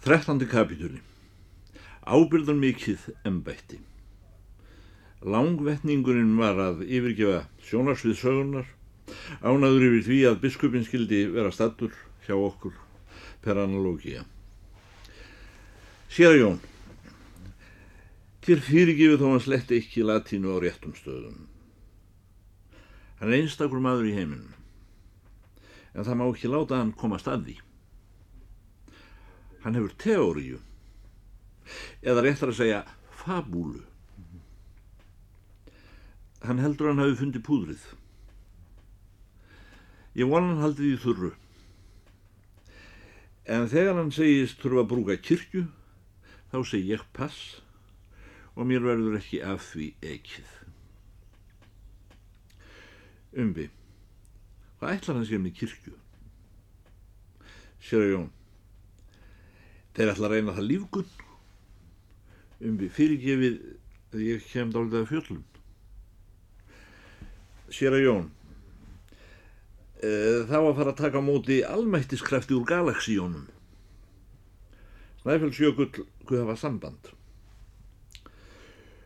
Þrettandi kapitúli. Ábyrðan mikið embætti. Langvetningurinn var að yfirgefa sjónarsvið sögunar, ánaður yfir því að biskupin skildi vera stattur hjá okkur per analógia. Sér Jón, til fyrirgifið þó hann slett ekki latínu á réttum stöðum. Hann er einstakur maður í heiminum, en það má ekki láta hann koma staði. Hann hefur teóriu, eða réttar að segja fabúlu. Hann heldur hann hafi fundið púðrið. Ég von hann haldið í þurru. En þegar hann segist þurfa að brúka kirkju, þá seg ég pass og mér verður ekki af því ekkið. Umbi, hvað ætlar hann sér með kirkju? Sér að Jón, þeir ætla að reyna það lífgunn. Umbi, fyrirgefið að ég kem dálítið af fjöllum. Sér að Jón, þá að fara að taka móti almættiskrafti úr galaxíónum. Snæfellsjökull, hvað hafa samband?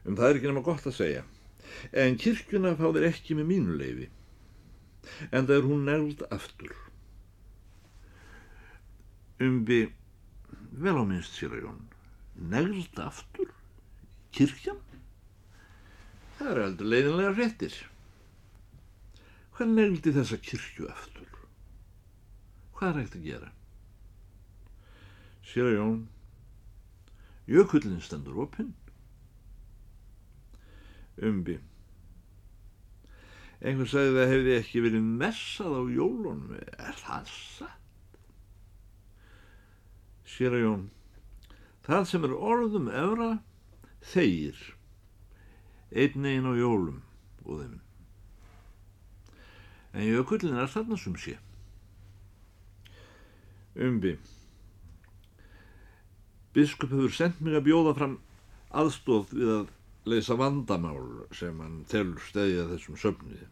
Um það er ekki nema gott að segja. En kirkjuna fá þeir ekki með mínu leifi. En það er hún negld aftur. Umbi, vel á minnst sér að Jón, negld aftur? Kirkjan? Það er aldrei leiðinlega réttir. Hvað negldi þessa kirkju aftur? Hvað er hægt að gera? Sér að Jón, jökullin stendur opinn. Umbi. Einhvern sagði það hefði ekki verið messað á jólunum. Er það satt? Sér að Jón, það sem er orðum efra, þeir, einn egin á jólum og þeim. En jökullin er þarna sem sé. Umbi. Biskup hefur sendt mig að bjóða fram aðstóð við að leysa vandamál sem hann telur stæðja þessum söfnið.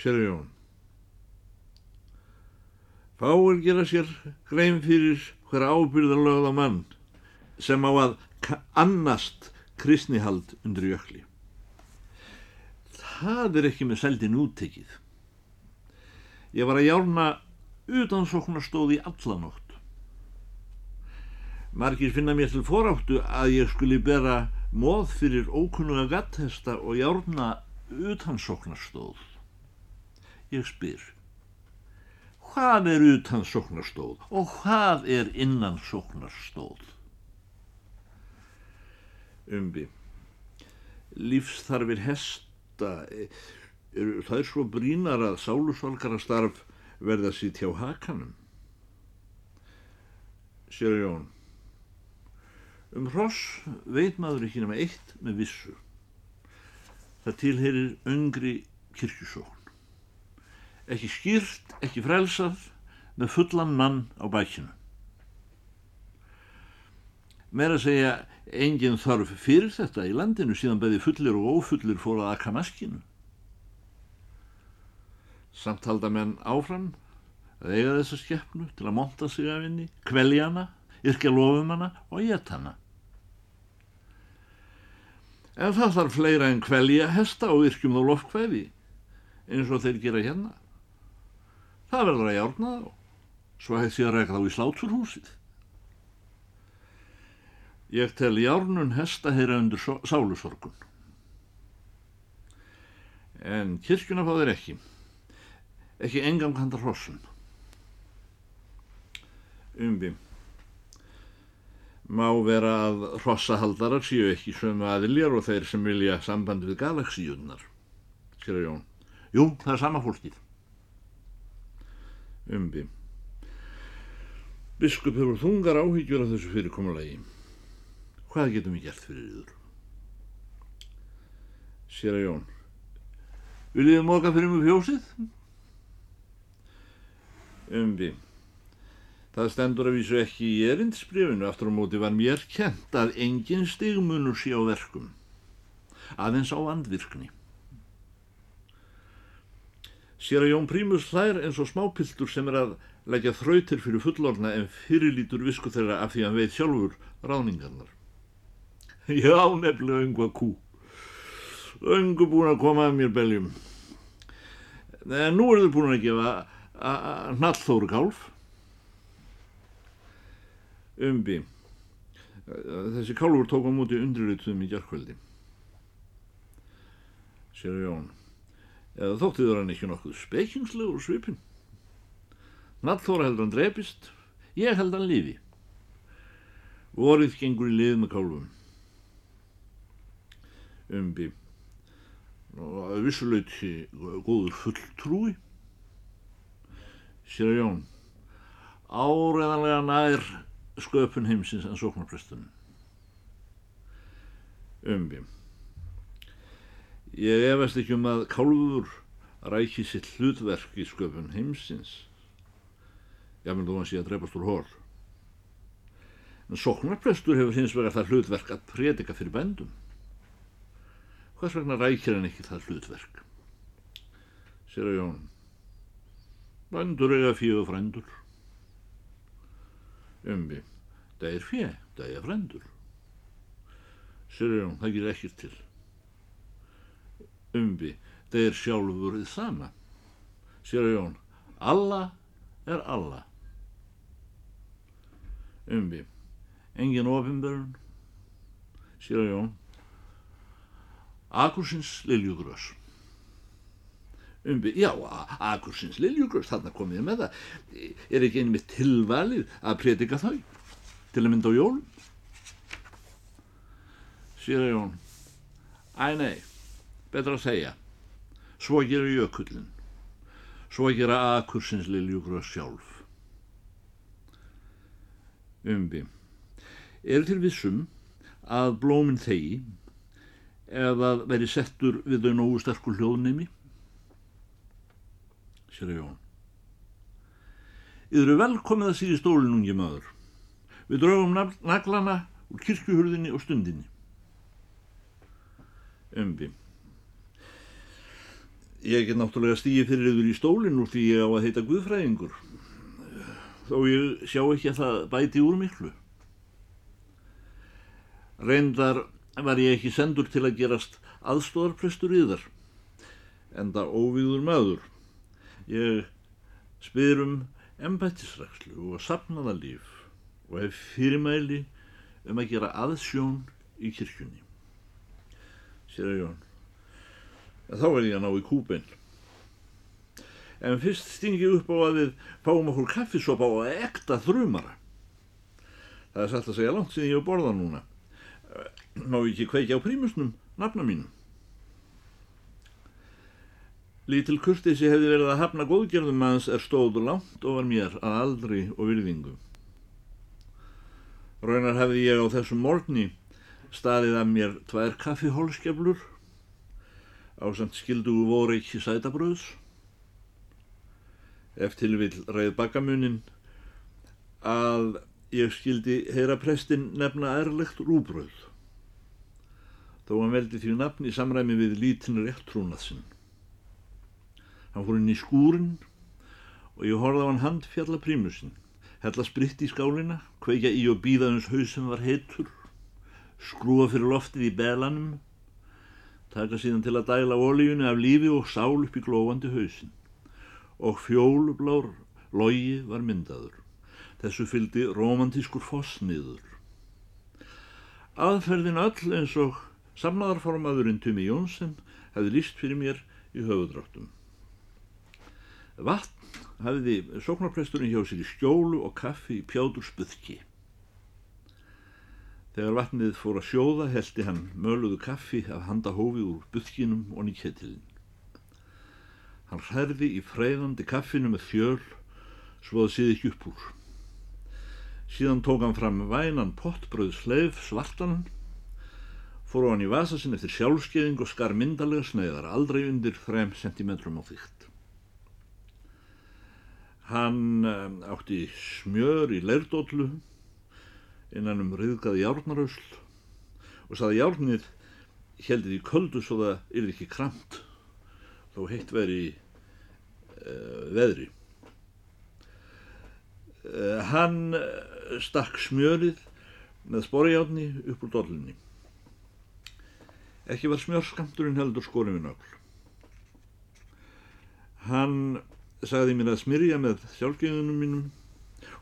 Sér Jón. Fáir gera sér grein fyrir hver ábyrðarlögða mann sem á að annast kristnihald undir jökli. Það er ekki með seldin úttekið. Ég var að járna utansóknarstóð í allanótt. Margir finna mér til foráttu að ég skuli bera móð fyrir ókunnuga gatthesta og járna utansóknarstóð. Ég spyr, hvað er utansóknarstóð og hvað er innansóknarstóð? Umbi, lífsþarfir hesta, er, það er svo brínar að sálusvalkarastarf verða sitt hjá hakanum. Sér Jón, Um hross veit maður ekki nema eitt með vissu. Það tilherir öngri kirkjusókn. Ekki skýrt, ekki frelsað, með fullan mann á bækinu. Meira að segja, engin þarf fyrir þetta í landinu síðan beði fullir og ófullir fór að akka maskinu. Samt halda menn áfram að eiga þessa skeppnu til að monta sig af henni, kvelja hana, yrkja lofum hana og geta hana. En það þarf fleira en kvelja hesta og yrkjum þá loftkveði, eins og þeir gera hérna. Það verður að járna þá, svo hægt því að reka þá í sláturhúsið. Ég tel járnun hesta heyra undir sálusorgun. En kirkjuna fá þeir ekki, ekki engang handar hrossun. Umbi má vera að hrossahaldarar séu ekki sömu aðiljar og þeir sem vilja samband við galaxíunar, að Jón. Jú, það er sama fólkið. Umbi. Biskup hefur þungar áhyggjur af þessu fyrirkomulegi. Hvað getum við gert fyrir yður? Sér að Jón. Viljið þið móka fyrir mjög fjósið? Umbi. Það stendur að vísu ekki í erindsbrifinu, aftur á móti var mér kent að engin stigmunur sé á verkum, aðeins á andvirkni. Sér að Jón Prímus hlær eins og smápiltur sem er að leggja þrautir fyrir fullorna en fyrirlítur visku þeirra af því að hann veit sjálfur ráningarnar. Já, nefnilega öngva kú. Öngu búin að koma af mér beljum. En nú er þau búin að gefa Nallþóru kálf. Umbi. Þessi kálfur tók á múti undrilutum í gerðkvöldi. Sér Jón. Eða þóttið hann ekki nokkuð spekingslegur svipin. Nallþóra heldur hann drepist, ég held hann lifi. Vorið gengur í lið með kálfum. Umbi. Og vissulauti góður fulltrúi. Sér Jón. Áreðanlega nær sköpun heimsins en sóknarprestunum. Umbi. Ég efast ekki um að kálfur rækir sitt hlutverk í sköpun heimsins. Ég vil þú að sé að drefast úr hól. En sóknarprestur hefur hins vegar það hlutverk að predika fyrir bændum. Hvers vegna rækir hann ekki það hlutverk? Sér að Jón. Bændur eiga fíu frændur. Umbi. Það er fjö, það er frændur. Sér að Jón, það gerir ekkir til umbi, er sjálfur þið sama. Sér að Jón, alla er alla. Umbi, engin ofinbörun. Sér að Jón, akursins liljugrös. Umbi, já, akursins liljugrös, þarna kom ég með það. Er ekki einmitt tilvalið að predika þau til að mynda á jólum? Sér að Jón, æ nei betra að segja. Svo gera jökullin. Svo gera akursins liljúgröð sjálf. Umbi. Er til vissum að blóminn þegi eða veri settur við þau nógu sterkur hljóðnemi? Sér að Jón. Yður er velkomið að síði stólinn ungi maður. Við draugum naglana úr kirkjuhurðinni og stundinni. Umbi. Ég get náttúrulega stíði fyrir yfir í stólinn úr því ég á að heita Guðfræðingur. Þó ég sjá ekki að það bæti úr miklu. Reyndar var ég ekki sendur til að gerast aðstóðarprestur í þar. Enda óvíður maður. Ég spyr um embættisrækslu og sapnaðalíf og hef fyrirmæli um að gera aðsjón í kirkjunni. Sér að Jón þá er ég að ná í kúpin. En fyrst stingi upp á að við fáum okkur kaffisopa og ekta þrumara. Það er sætt að segja langt síðan ég er borða núna. Má ekki kveikja á prímusnum, nafna mínum. Lítil kurtisi hefði verið að hafna góðgerðum manns er stóðu langt ofar mér að aldri og virðingu. Raunar hefði ég á þessum morgni staðið að mér tvær kaffihólskeflur á samt skildugu voru ekki sætabröðs. Eftir vil ræð bakamunin að ég skildi heyra prestin nefna ærlegt rúbröð. Þó hann veldi því nafn í samræmi við lítin réttrúnaðsinn. Hann fór inn í skúrin og ég horfði á hann handfjalla prímusinn. Hella spritt í skálina, kveikja í og býða hans haus sem var heitur, skrúa fyrir loftið í belanum taka síðan til að dæla ólíunni af lífi og sál upp í glóandi hausin og fjólublár logi var myndaður. Þessu fyldi romantískur fossniður. Aðferðin öll eins og samnaðarformaðurinn Tumi Jónsson hefði líst fyrir mér í höfudráttum. Vatn hafiði sóknarpresturinn hjá sér í skjólu og kaffi í pjádur spuðki. Þegar vatnið fór að sjóða heldi hann möluðu kaffi af handa hófi úr buðkinum og nýkettilinn. Hann hærði í freyðandi kaffinu með fjöl svo að síði ekki upp úr. Síðan tók hann fram vænan pottbröð sleif svartan, fór á hann í vasa sinn eftir sjálfskeiðing og skar myndalega sneiðar, aldrei undir 3 cm á þygt. Hann um, átti smjör í leirdótlu innan um riðgað járnarösl og saði járnir heldið í köldu svo það yrði ekki kramt þó heitt veri uh, veðri. Uh, hann uh, stakk smjörið með sporjátni upp úr dollunni. Ekki var smjörskamturinn heldur skorinn við nögl. Hann sagði mér að smyrja með sjálfgeðunum mínum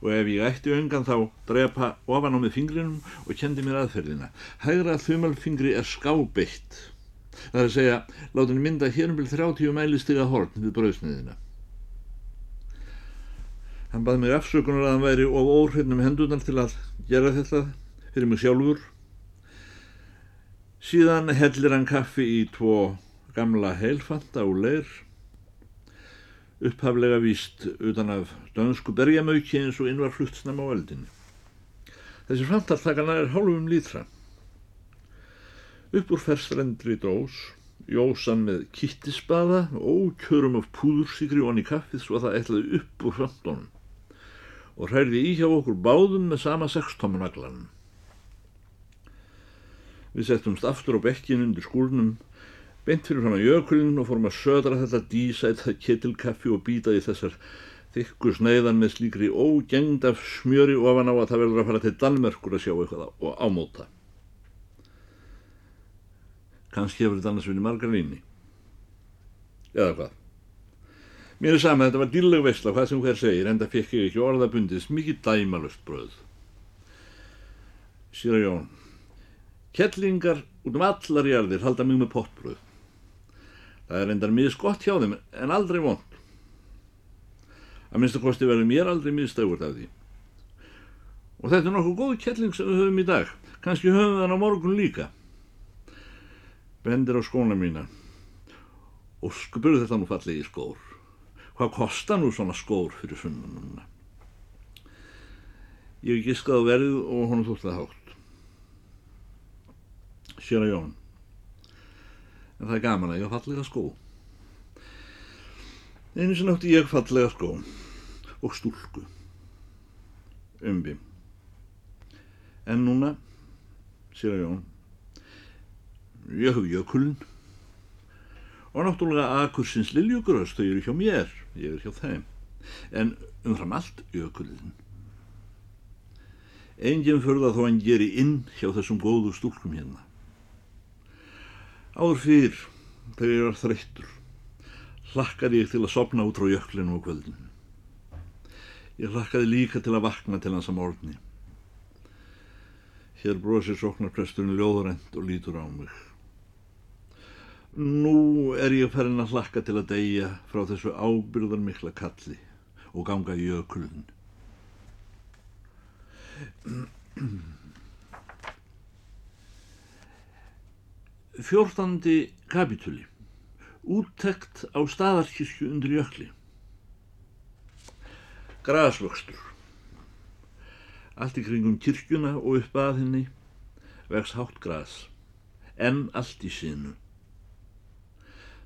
og ef ég ætti öngan þá drepa ofan á með fingrinum og kendi mér aðferðina. Hægra þumalfingri er skábeitt. Það er að segja, láta henni mynda hér um byrj 30 mælistiga horn við brauðsniðina. Hann baði mig afsökunar að hann væri of óhrifnum hendunar til að gera þetta fyrir mig sjálfur. Síðan hellir hann kaffi í tvo gamla heilfanta og leir, upphaflega víst utan af dönsku berjamauki eins og innvar fluttsnam á eldinni. Þessi framtaltakana er hálfum lítra. Upp úr ferstrendri dós, jósan með kittisbaða og kjörum af púðursíkri onni kaffið svo að það ætlaði upp úr framtónum og hræði í hjá okkur báðum með sama sextómanaglanum. Við settumst aftur á bekkin undir skúrnum, beint fyrir fram að jökulinn og fórum að södra þetta dísæta ketilkaffi og býta í þessar þykku sneiðan með slíkri ógengd af smjöri ofan á að það verður að fara til Danmerkur að sjá eitthvað og ámóta. Kanski hefur þetta annars vinni margar líni. Eða hvað? Mér er sama þetta var dýrleg veistla hvað sem hver segir en það fekk ég ekki orðabundis mikið dæmalust bröð. Sýra Jón, kettlingar út um allar jarðir halda mjög með pottbröð. Það er endar mjög skott hjá þeim en aldrei vond. Að minnst að kosti verður mér aldrei mjög stöfurt af því. Og þetta er nokkuð góð kettling sem við höfum í dag. Kanski höfum við hann á morgun líka. Bendir á skóna mína og spurðu þetta nú fallið í skór hvað kostar nú svona skór fyrir sunnununa ég hef giskað á verið og honum þótt það hátt að Jón en það er gaman að ég hafa fallega skó. Einu sem átti ég fallega skó og stúlku. Umbi. En núna sér að Jón ég hef jökuln og náttúrulega akursins liljugröst þau eru hjá mér ég er hjá þeim. En umfram allt jökulinn enginn förða þó hann geri inn hjá þessum góðu stúlkum hérna áður fyrr þegar ég var þreyttur hlakkaði ég til að sopna út frá jöklinu og kvöldinu. Ég hlakkaði líka til að vakna til hans að morgni. Hér brosir sóknarpresturinn ljóðurend og lítur á mig. Nú er ég farin að hlakka til að deyja frá þessu ábyrðan mikla kalli og ganga í ökulun. Fjórtandi kapitúli. Úttekt á staðarkirkju undir jökli. Grasvöxtur. Allt í kringum kirkjuna og upp að henni vex hátt gras, en allt í sinu.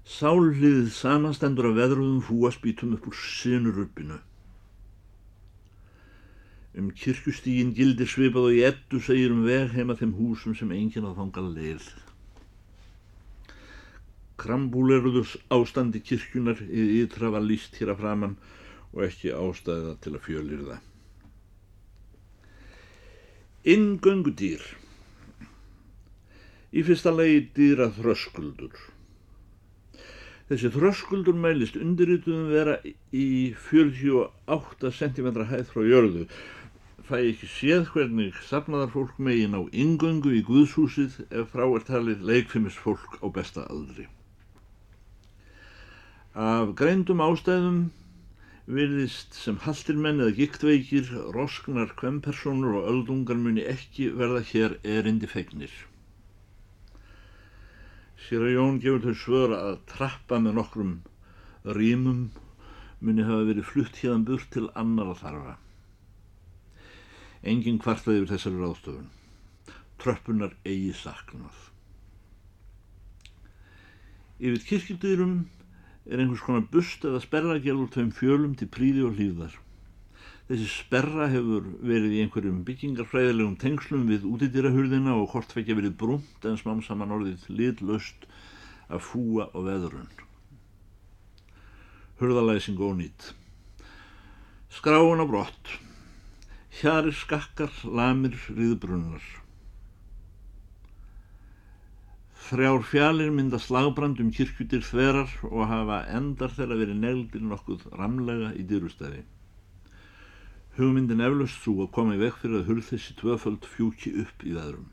Sálliðið samastendur af veðruðum fúaspítum upp úr sinuruppinu. Um kirkustígin gildir svipað og í ettu segir um veg heima þeim húsum sem enginn að þanga leið. Krambúleruðus ástandi kirkjunar í ytra var líst hér að framann og ekki ástæða til að fjölir það. Inngöngudýr Í fyrsta legi dýra þröskuldur. Þessi þröskuldur mælist undirrituðum vera í 48 cm hæð frá jörðu. Fæ ekki séð hvernig safnaðar fólk megin á ingöngu í Guðshúsið ef frá er talið leikfimis fólk á besta aldri. Af greindum ástæðum virðist sem haldirmenn eða giktveikir, rosknar, kvempersonur og öldungar muni ekki verða hér erindi fegnir. Sér að Jón gefur þau svör að trappa með nokkrum rýmum muni hafa verið flutt hérðan burt til annara þarfa. Engin kvartað yfir þessari ráðstöfun. Tröppunar eigi saknað. Yfir kirkjudýrum er einhvers konar bust eða sperragjálur tveim fjölum til príði og hlýðar. Þessi sperra hefur verið í einhverjum byggingarfræðilegum tengslum við útidýrahurðina og hortfækja verið brúmt en smám saman orðið liðlaust af fúa og veðrun. Hurðalæsing og nýtt. Skráin á brott. Hjari skakkar, lamir, riðbrunnar. Þrjár fjalir mynda slagbrand um kirkjutir þverar og hafa endar þeirra verið negldir nokkuð ramlega í dyrustæði. Hugmyndin eflaust svo að koma í vekk fyrir að hurð þessi tvöföld fjúki upp í veðrum.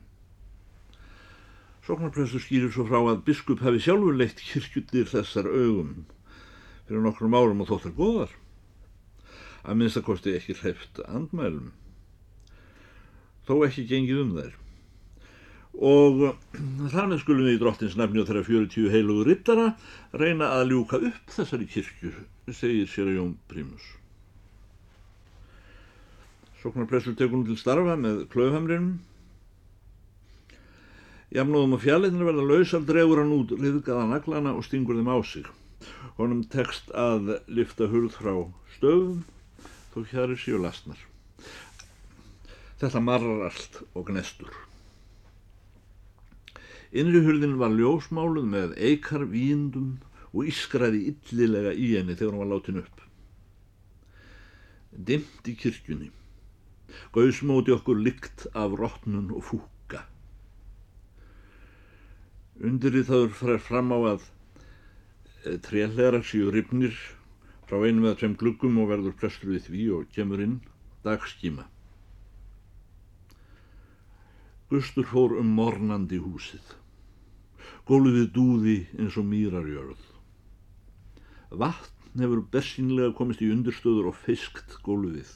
Sóknarprestur skýrir svo frá að biskup hafi sjálfur leitt kirkjutir þessar augum fyrir nokkrum árum og þóttar góðar. Að minnstakosti ekki hreift andmælum. Þó ekki gengið um þær og þannig skulum við í drottins nefni og þeirra 40 heilugu rittara reyna að ljúka upp þessari kirkju, segir sér Jón Prímus. Soknarplessur tekur nú til starfa með klöfhamrinum. Jamnóðum og fjallinir verða lausar dregur hann út riðgaða naglana og stingur þeim á sig. Honum tekst að lifta hurð frá stöfum þó hér er síu lastnar. Þetta marrar allt og gnestur. Innri hurðin var ljósmáluð með eikar víndum og ískraði illilega í henni þegar hann var látin upp. Dimt í kirkjunni. Gauðsmóti okkur lykt af rótnun og fúka. Undirrið þaður fær fram á að eh, trélera síu ripnir frá einu eða tveim gluggum og verður prestur við því og kemur inn dagskíma. Gustur fór um mornandi húsið. Gólfið dúði eins og mýrarjörð. Vatn hefur bersynlega komist í undirstöður og fiskt gólfið.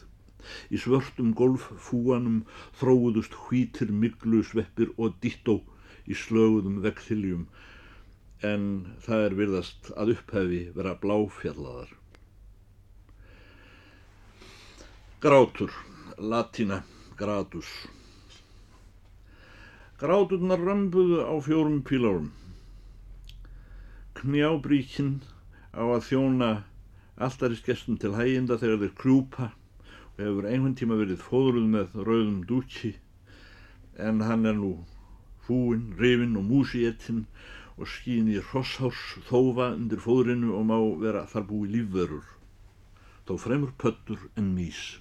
Í svörtum golffúanum þróðust hvítir miklu sveppir og dittó í slöguðum vegþiljum en það er virðast að upphefi vera bláfjallaðar. Grátur, latína, gratus. Gráturnar römbuðu á fjórum pílárum. Knjábríkinn á að þjóna alltarisgestum til hæginda þegar þeir krjúpa og hefur einhvern tíma verið fóðruð með rauðum dúki en hann er nú fúinn, rifinn og músiéttinn og skýn í rosshárs þófa undir fóðrinu og má vera þar búi lífverur þó fremur pöttur en mís.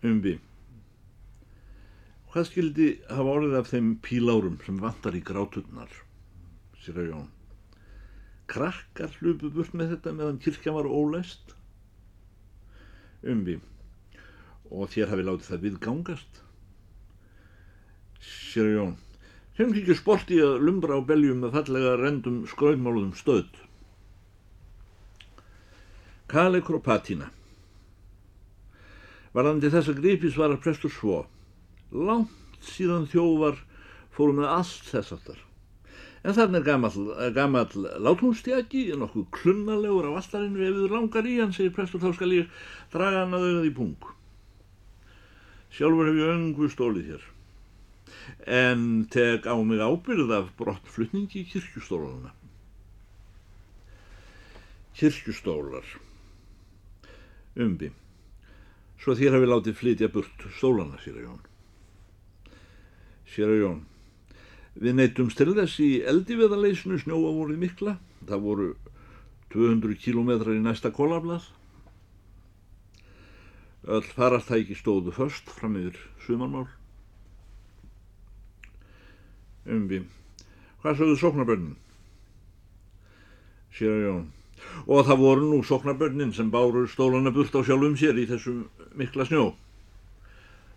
Umbi Hvað skildi hafa orðið af þeim pílárum sem vantar í gráturnar, sér að Jón? Krakkar hlupu burt með þetta meðan kirkja var ólæst? Umvi, og þér hafi látið það viðgangast? Sér að Jón, sem ekki sport í að lumbra á beljum með fallega rendum skröðmáluðum stöð. Kalekur og patína. Varðandi þessa gripi svarar prestur svo langt síðan þjóvar fórum með allt þess aftar. En þannig er gammal, gammal láthúnstjaki, nokkuð klunnalegur á alltarinu ef við langar í hann, segir prestur, þá skal ég draga hann að auðað í pung. Sjálfur hef ég öngu stólið hér, en teg á mig ábyrð af brottflutningi í kirkjustólana. Kirkjustólar, umbi, svo þér hafi látið flytja burt stólana, sér að jón sér að Jón. Við neytumst til þess í eldiveðaleysinu snjóa voru mikla. Það voru 200 kílometrar í næsta kólablað. Öll farartæki stóðu först fram yfir sumarmál. Umbi. Hvað sögðu sóknarbönnin? Sér að Jón. Og það voru nú sóknarbönnin sem báru stólana burt á sjálfum sér í þessum mikla snjó.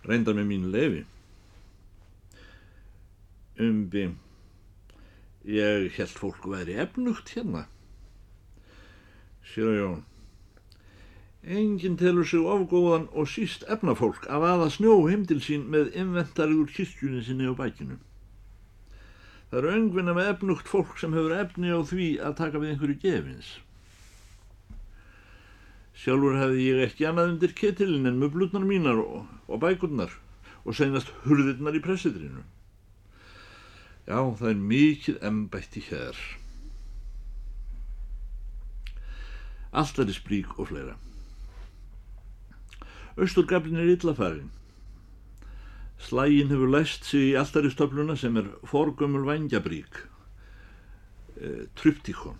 Reynda með mínu lefi umbi ég held fólk væri efnugt hérna. Sér að Jón. Enginn telur sig ofgóðan og síst efnafólk af aða snjó heimdil sín með inventariður kirkjunni sinni á bækinu það eru öngvinna með efnugt fólk sem hefur efni á því að taka við einhverju gefins. Sjálfur hefði ég ekki annað undir ketilin en möblutnar mínar og, og bækurnar og senast hurðirnar í pressitrinu Já, það er mikið embætti hér. Alltaf er sprík og fleira. Östurgaflin er illafarin. Slægin hefur læst sig í alltaristöfluna sem er forgömmul vangjabrík, e, tryptikon.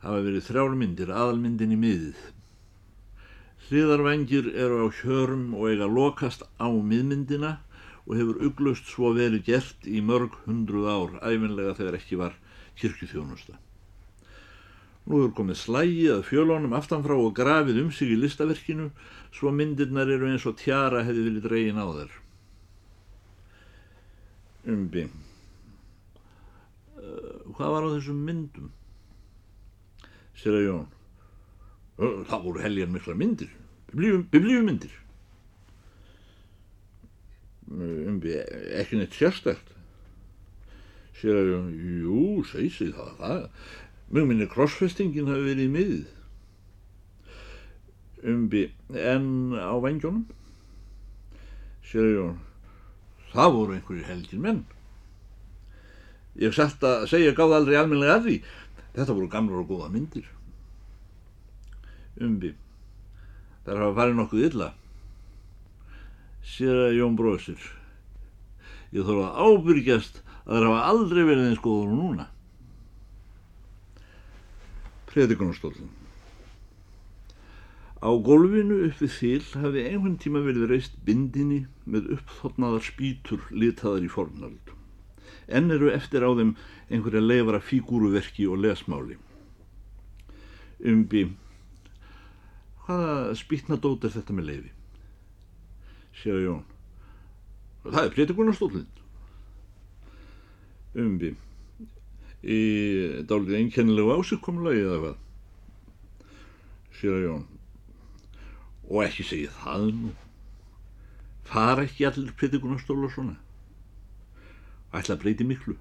Það hafa verið þrjálmyndir, aðalmyndin í miðið. Hliðarvengir eru á hjörum og eiga lokast á miðmyndina og hefur uglust svo verið gert í mörg hundruð ár, æfinlega þegar ekki var kirkjuþjónusta. Nú hefur komið slægi að fjölónum aftanfrá og grafið um sig í listaverkinu svo myndirnar eru eins og tjara hefði vilið dregin á þær. Umbi. Uh, hvað var á þessum myndum? Sér að Jón. Uh, það voru helgar mikla myndir, biblíumyndir. Umbi, ekki neitt sérstækt. Sér að jú, segi sig það, það. Mjög minni krossfestingin hafi verið í miðið. Umbi, en á vengjónum? Sér að Jón, það voru einhverju helgir menn. Ég sætt að segja gáð aldrei almenlega að því. Þetta voru gamlar og góða myndir. Umbi, þar hafa farið nokkuð illa. Sér að Jón bróðsir. Ég þarf að ábyrgjast að það hafa aldrei verið eins góður og núna. Predikunarstólun. Á gólfinu upp við þil hafi einhvern tíma verið reist bindinni með uppþotnaðar spýtur litaðar í fornald. Enn eru eftir á þeim einhverja leifara fígúruverki og lesmáli. Umbi, hvaða spýtnadót er þetta með leifi? Sér að Jón, það er predikunarstólun. Umbi, í dálítið einkennilegu ásökkumulagi eða hvað? Sér að Jón, og ekki segja það nú. Fara ekki allir predikunastóla svona? Ætla að breyti miklu.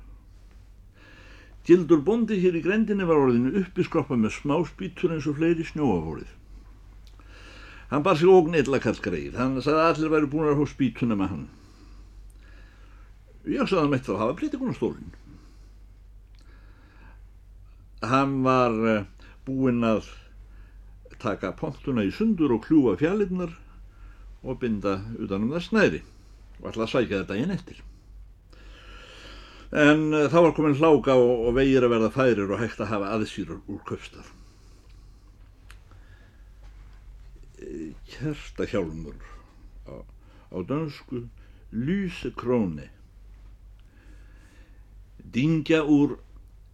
Gildur bondi hér í grendinni var orðinu uppi skroppa með smáspítur eins og fleiri snjóafórið hann bar sig ógn illa kall greið hann sagði að allir væri búin að hó spítuna með hann ég sagði að hann meitt þá hafa predikunastólin hann var búinn að taka pontuna í sundur og kljúa fjallinnar og binda utanum það snæri og alltaf sækja þetta einn eftir. En uh, þá var komin hláka og, og vegir að verða færir og hægt að hafa aðsýrur úr köpstað. Kertahjálmur á, á dönsku Lysekróni. Dingja úr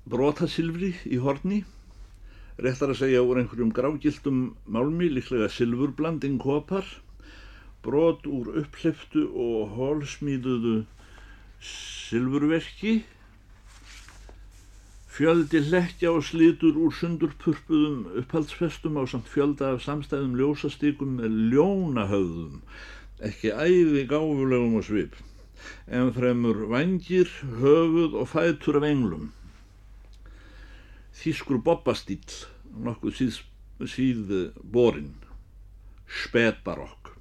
brotasilfri í horni réttar að segja úr einhverjum grágildum málmi, líklega silfurblanding kopar, brot úr upphliftu og hólsmíðuðu silfurverki, fjöldi hlekkja og slítur úr sundurpurpuðum upphaldsfestum á samt fjölda af samstæðum ljósastíkum með ljónahöfðum, ekki æði gáfulegum og svip, en fremur vangir, höfuð og fætur af englum þýskur bobbastýll, nokkuð síð, síð borin, spetbarokk.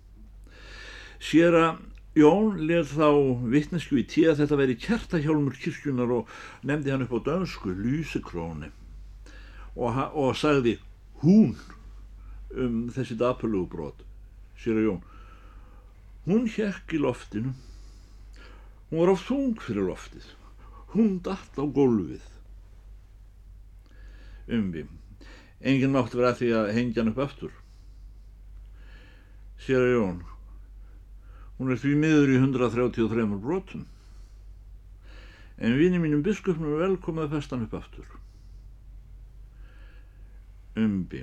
Sér að Jón leð þá vittnesku í tíð að þetta veri kertahjálmur kirkjunar og nefndi hann upp á dönsku Lysekróni og, og sagði hún um þessi dapulugbrot. Sér að Jón, hún hjekk í loftinu, hún var á þung fyrir loftið, hún datt á gólfið umvi. Engin mátt vera að því að hengja hann upp aftur. Sér að Jón, hún er því miður í 133 brotum. En vini mínum biskupnum er velkomið að festa hann upp aftur. Umbi.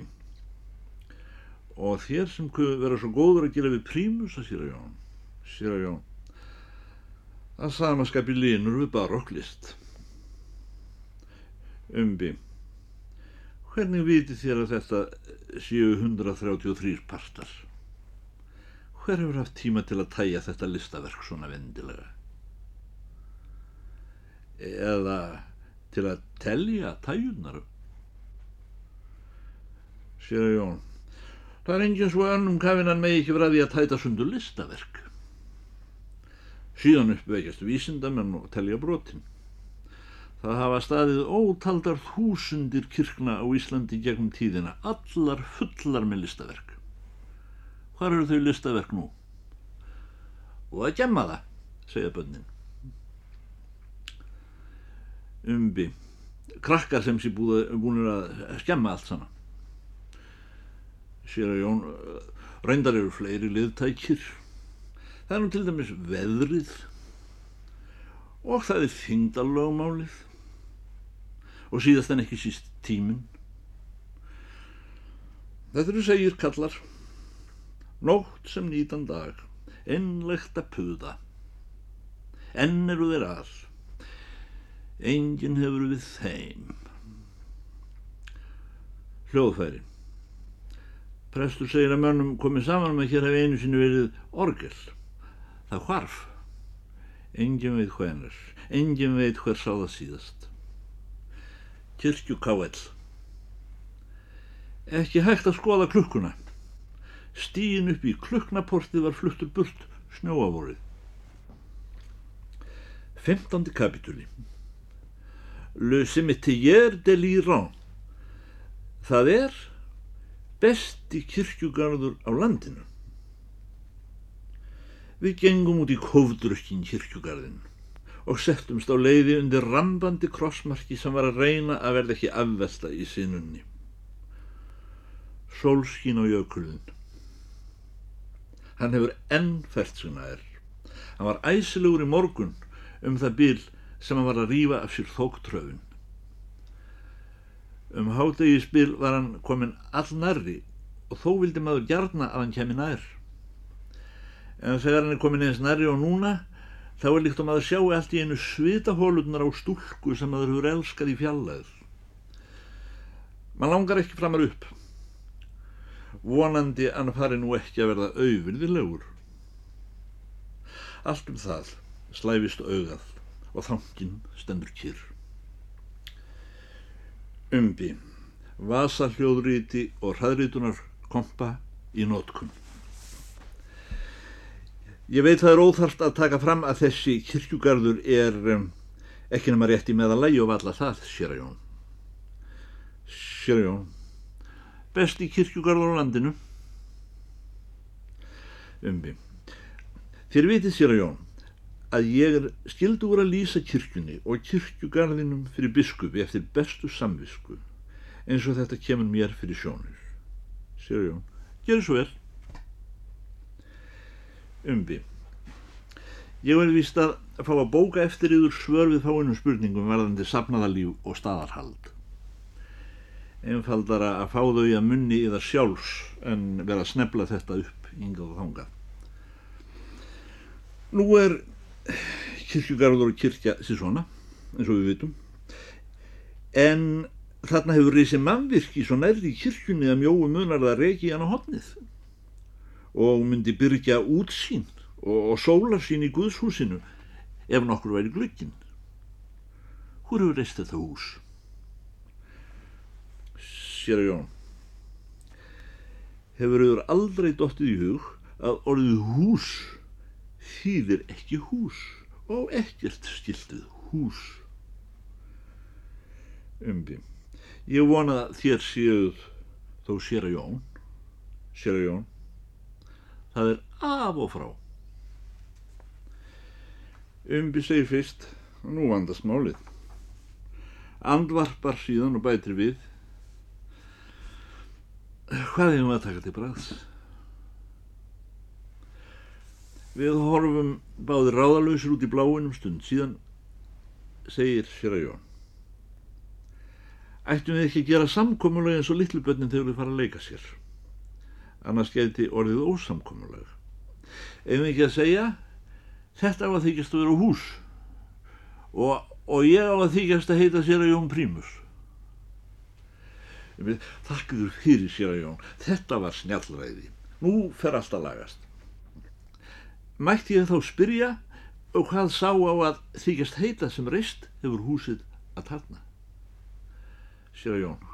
Og þér sem vera svo góður að gera við prímus að sér að Jón. Sér að Jón. Það samaskapi línur við barokklist. Umbi. Hvernig viti þér að þetta séu 133 partar? Hver hefur haft tíma til að tæja þetta listaverk svona vendilega? Eða til að telja tæjunar? Sér að Jón, það er enginn svo önnum kafinan með ekki verið að tæta sundur listaverk. Síðan uppveikjast vísindamenn og telja brotin. Það hafa staðið ótaldar þúsundir kirkna á Íslandi gegnum tíðina, allar fullar með listaverk. Hvar eru þau listaverk nú? Og að gemma það, segja bönnin. Umbi, krakkar sem sé búin að skemma allt saman. Sér að Jón, Reyndar eru fleiri liðtækir. Það er nú til dæmis veðrið og það er þingdallögumálið og síðast en ekki síst tíminn. Þetta eru segir kallar, nótt sem nýtan dag, ennlegt að puða, enn eru þeir all, enginn hefur við þeim. Hljóðfæri. Prestur segir að mönnum komið saman með hér hefði einu sinni verið orgel. Það hvarf. Engin veit hvenar. Engin veit hver sá það síðast. Kirkju K.L. Ekki hægt að skoða klukkuna. Stíin upp í klukknaportið var fluttur burt snjóavorið. 15. kapitúli Le cimetière de l'Iran Það er besti kirkjugarður á landinu. Við gengum út í kofdrukkin kirkjugarðin og settumst á leiði undir rambandi krossmarki sem var að reyna að verða ekki afvelta í sinunni. Sólskín á jökulun. Hann hefur ennfært sig nær. Hann var æsilegur í morgun um það bíl sem hann var að rýfa af sér þóktröfun. Um hátegisbil var hann komin all nærri og þó vildi maður gjarna að hann kemi nær. En þegar hann er komin eins nærri og núna, þá er líkt að maður sjá allt í einu svitahólunar á stúlku sem maður hefur elskað í fjallæður. Man langar ekki framar upp. Vonandi hann fari nú ekki að verða auðvirðilegur. Allt um það slæfist augað og þangin stendur kyrr umbi, vasahljóðríti og hraðrítunar kompa í nótkunn. Ég veit það er óþarft að taka fram að þessi kirkjugarður er um, ekki nema rétt í meðalagi og valla það, sér að Jón. Sér að Jón. Besti kirkjugarður á landinu. Umbi. Þér vitið sér að Jón að ég er skildur að lýsa kirkjunni og kirkjugarðinum fyrir biskupi eftir bestu samvisku eins og þetta kemur mér fyrir sjónur. Sér Jón, gerur svo vel. Umbi. Ég verði vist að fá að bóka eftir yfir svör við fáinum spurningum varðandi safnaðalíf og staðarhald. Einfaldara að fá þau að munni í það sjálfs en vera að snefla þetta upp yngað og þangað. Nú er kirkjugarður og kirkja sér svona, eins og við vitum en þarna hefur reysið mannvirki svo nærði kirkjunni að mjóu munar það reki hann á hotnið og myndi byrja útsýn og, og sólarsýn í Guðshúsinu ef nokkur væri glöggin Hvor hefur reist þetta hús? Sér að Jón Hefur auður aldrei dottið í hug að orðið hús þýðir ekki hús og ekkert skildið hús. Umbi, ég vona þér séuð þó sér að Jón, sér að Jón, það er af og frá. Umbi segir fyrst, nú vandast málið. Andvarpar síðan og bætir við. Hvað hefum við að taka til bræðs? Við horfum báðir ráðalöysir út í bláinum stund, síðan segir sér að Jón. Ættum við ekki að gera samkomulega eins og litlubönnin þegar við fara að leika sér. Annars geti orðið ósamkomulega. Ef við ekki að segja, þetta á að þykjast að vera hús og, og ég á að þykjast að heita sér að Jón Prímus. Þakkuður fyrir sér að Jón, þetta var snjallræði. Nú fer allt að lagast. Mætti ég þá spyrja og hvað sá á að þykjast heita sem reist hefur húsið að tarna. Sér að Jón,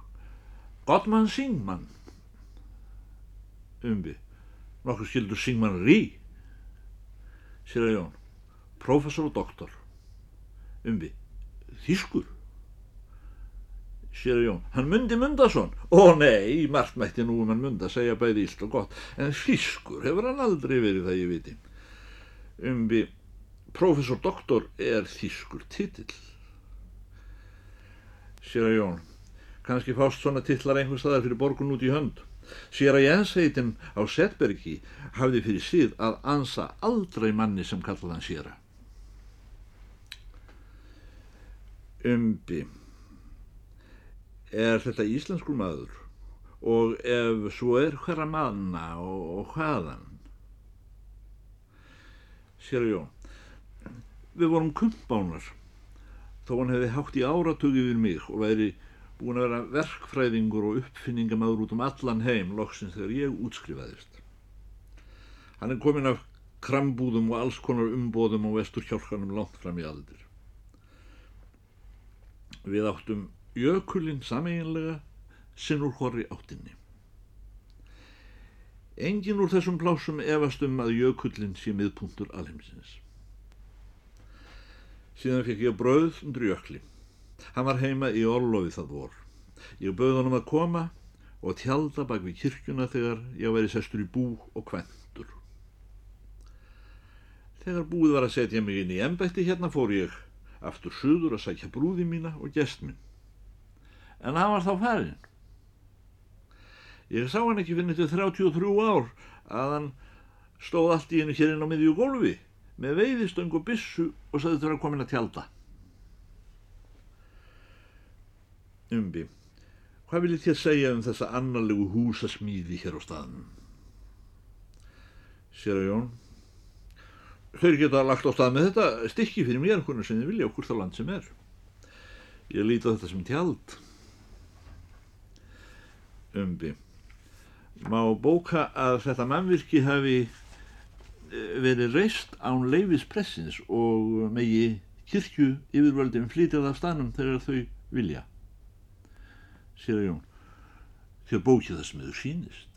Gottmann Singmann, umbi, nokkur skildur Singmann Rí, sér að Jón, professor og doktor, umbi, þýskur, sér Jón, hann myndi Mundason, ó nei, margt mætti nú um hann munda, segja bæði ílt og gott, en þýskur hefur hann aldrei verið það ég viti umbi professor doktor er þýskur titill sér Jón kannski fást svona titlar einhver staðar fyrir borgun út í hönd Sér að Jensheitin á Setbergi hafði fyrir síð að ansa aldrei manni sem kallaði hann séra. Umbi. Er þetta íslenskur maður? Og ef svo er hverra manna og, og hvaðan? Sér Jón. Við vorum kumpánar þó hann hefði hátt í áratug yfir mig og væri búin að vera verkfræðingur og uppfinningamæður út um allan heim loksins þegar ég útskrifaðist. Hann er komin af krambúðum og alls konar umbóðum á vestur hjálkanum langt fram í aldir. Við áttum jökulinn sameiginlega sinn úr horri áttinni. Engin úr þessum plásum efast um að jökullin sé miðpuntur alheimsins. Síðan fekk ég brauð undir jökli. Hann var heima í orlofi það vor. Ég bauð honum að koma og tjálta bak við kirkjuna þegar ég væri sestur í bú og kventur. Þegar búið var að setja mig inn í embætti hérna fór ég aftur suður að sækja brúði mína og gest minn. En hann var þá færinn. Ég sá hann ekki fyrir þetta 33 ár að hann stóð allt í henni hér inn á miðjú gólfi með veiðistöng og bissu og saði þetta að komin að tjálta. Umbi, hvað viljið þér segja um þessa annarlegu húsasmíði hér á staðnum? Sér að Jón, þeir geta lagt á stað með þetta stykki fyrir mér hvernig sem þið vilja okkur þá land sem er. Ég líti á þetta sem tjald. Umbi, má bóka að þetta mannvirki hafi verið reist án leifispressins og megi kirkju yfirvöldum flytjað af stanum þegar þau vilja. Sér að Jón þér bókið það sem þau sínist